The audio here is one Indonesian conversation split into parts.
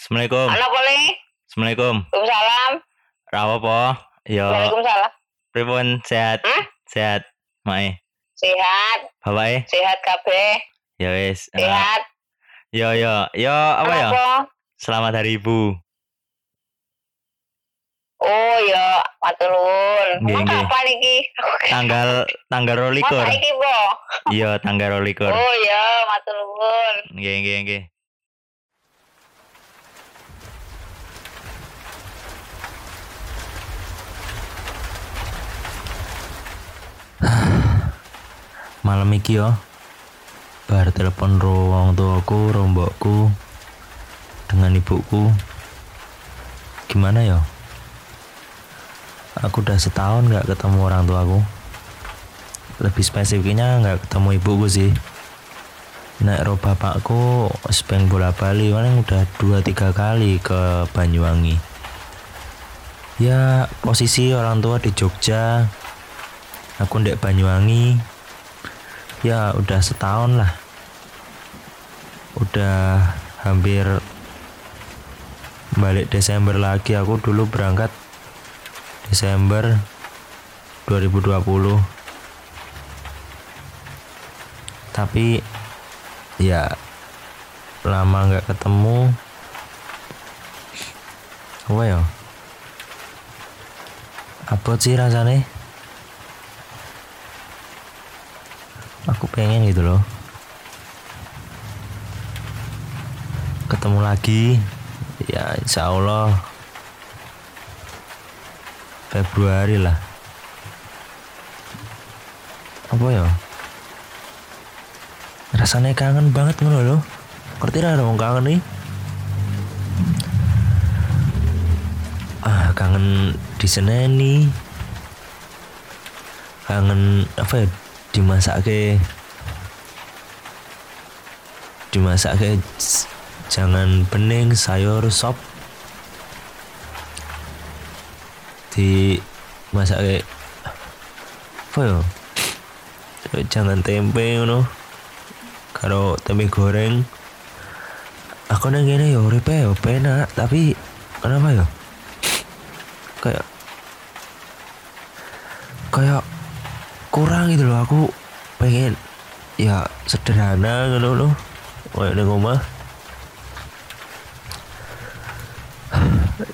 Assalamualaikum. Halo boleh? Assalamualaikum. Waalaikumsalam. Rawa po? Yo. Waalaikumsalam. Pripun sehat? Hah? Sehat. Mae. Sehat, Bapak sehat kabeh. Ya wis. Eh, Sehat. Yo yo. Yo apa ya? Selamat Hari Ibu. Oh ya, matur nuwun. Nggih, kapan iki? Tanggal tanggal rolikur. Masa iki, Bo? Iya, tanggal rolikur. Oh ya, matur nuwun. Nggih nggih nggih. Malam iki yo bar telepon ro wong tuaku, ro mbokku dengan ibuku. Gimana yo? Aku udah setahun nggak ketemu orang tuaku. Lebih spesifiknya nggak ketemu ibuku sih naik ro bapakku speng bola bali paling udah dua tiga kali ke Banyuwangi ya posisi orang tua di Jogja aku ndek Banyuwangi ya udah setahun lah. Udah hampir balik Desember lagi. Aku dulu berangkat Desember 2020 tapi ya lama nggak ketemu. Apa ya? Apa sih rasanya pengen gitu loh. Ketemu lagi. Ya insya Allah. Februari lah. Apa ya? Rasanya kangen banget ngono loh ngerti lah dong kangen nih? Ah kangen di nih. Kangen apa ya dimasake dimasake s- jangan bening sayur sop. Di masake apa ya? Jangan tempe ngono. Karo tempe goreng. Aku nang kene ya uripe ya penak. Tapi kenapa ya? Kayak kayak kurang gitu loh. Aku pengen ya sederhana gitu loh kayak di rumah.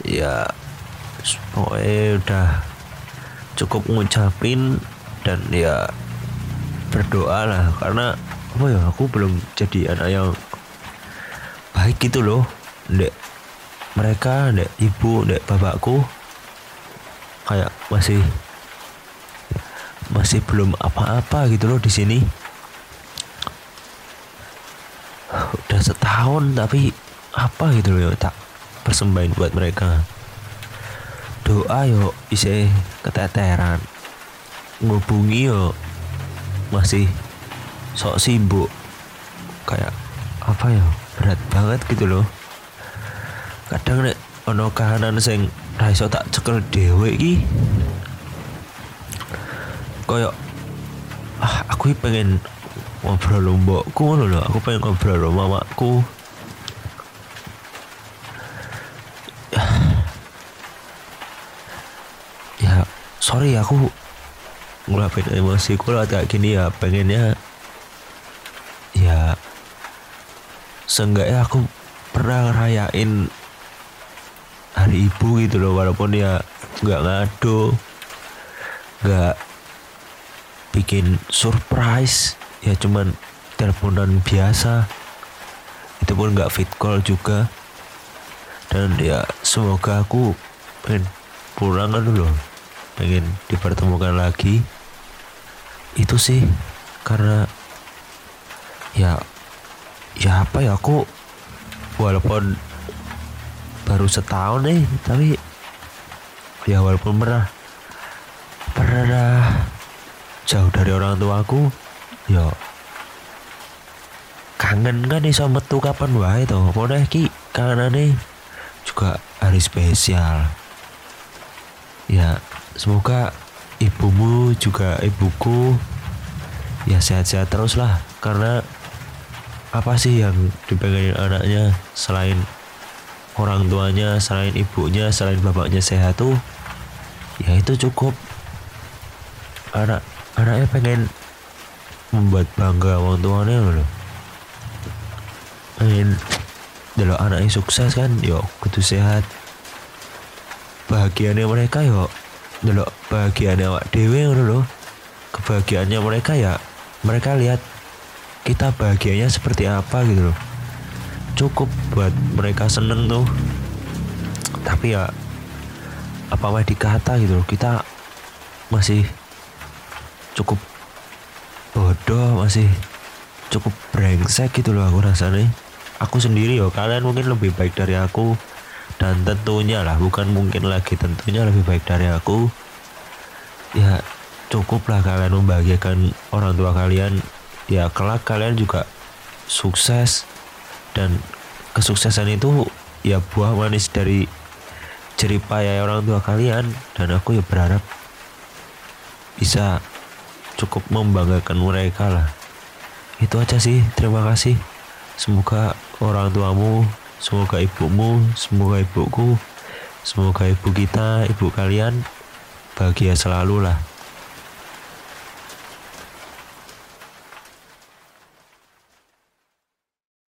Ya pokoknya udah cukup ngucapin dan ya berdoa lah. Karena apa ya aku belum jadi anak yang baik gitu loh. Dek mereka dek ibu dek bapakku kayak masih masih belum apa-apa gitu loh di sini udah setahun tapi apa gitu loh tak persembahin buat mereka. Doa yo isi keteteran. Ngubungi yo masih sok sibuk. Kayak apa ya berat banget gitu loh. Kadang nek ono kahanan sing ra iso tak cekel dhewe iki koyo ah aku pengen ngobrol lo mbokku ngono lho aku pengen ngobrol lo mamaku ya sorry aku ngelapin emosiku lah kayak gini ya pengennya ya seenggaknya aku pernah ngerayain hari ibu gitu loh walaupun ya nggak ngado nggak bikin surprise ya cuman teleponan biasa. Itu pun nggak fit call juga. Dan ya semoga aku pengen pulang kan dulu pengen dipertemukan lagi. Itu sih karena ya ya apa ya aku walaupun baru setahun nih tapi ya walaupun pernah pernah jauh dari orang tuaku ya. Kangen kan iso metu kapan wae to? Pokoknya ki kangenane juga hari spesial. Ya semoga ibumu juga ibuku ya sehat-sehat terus lah. Karena apa sih yang dipengenin anaknya selain orang tuanya selain ibunya selain bapaknya sehat tuh? Ya itu cukup. Anak anaknya pengen membuat bangga orang tuanya loh pengen delok anaknya sukses kan yo kudu sehat. Bahagianya mereka yo delok bahagianya awak dewe loh kebahagiaannya mereka ya mereka lihat kita bahagianya seperti apa gitu loh cukup buat mereka seneng tuh. Tapi ya apa mah dikata gitu loh kita masih cukup bodoh masih cukup brengsek gitu loh aku rasanya. Aku sendiri yo kalian mungkin lebih baik dari aku. Dan tentunya lah bukan mungkin lagi tentunya lebih baik dari aku. Ya cukuplah kalian membahagiakan orang tua kalian. Ya kelak kalian juga sukses. Dan kesuksesan itu ya buah manis dari jerih payah orang tua kalian. Dan aku ya berharap bisa cukup membanggakan mereka lah. Itu aja sih terima kasih. Semoga orang tuamu semoga ibumu semoga ibuku semoga ibu kita ibu kalian bahagia selalu lah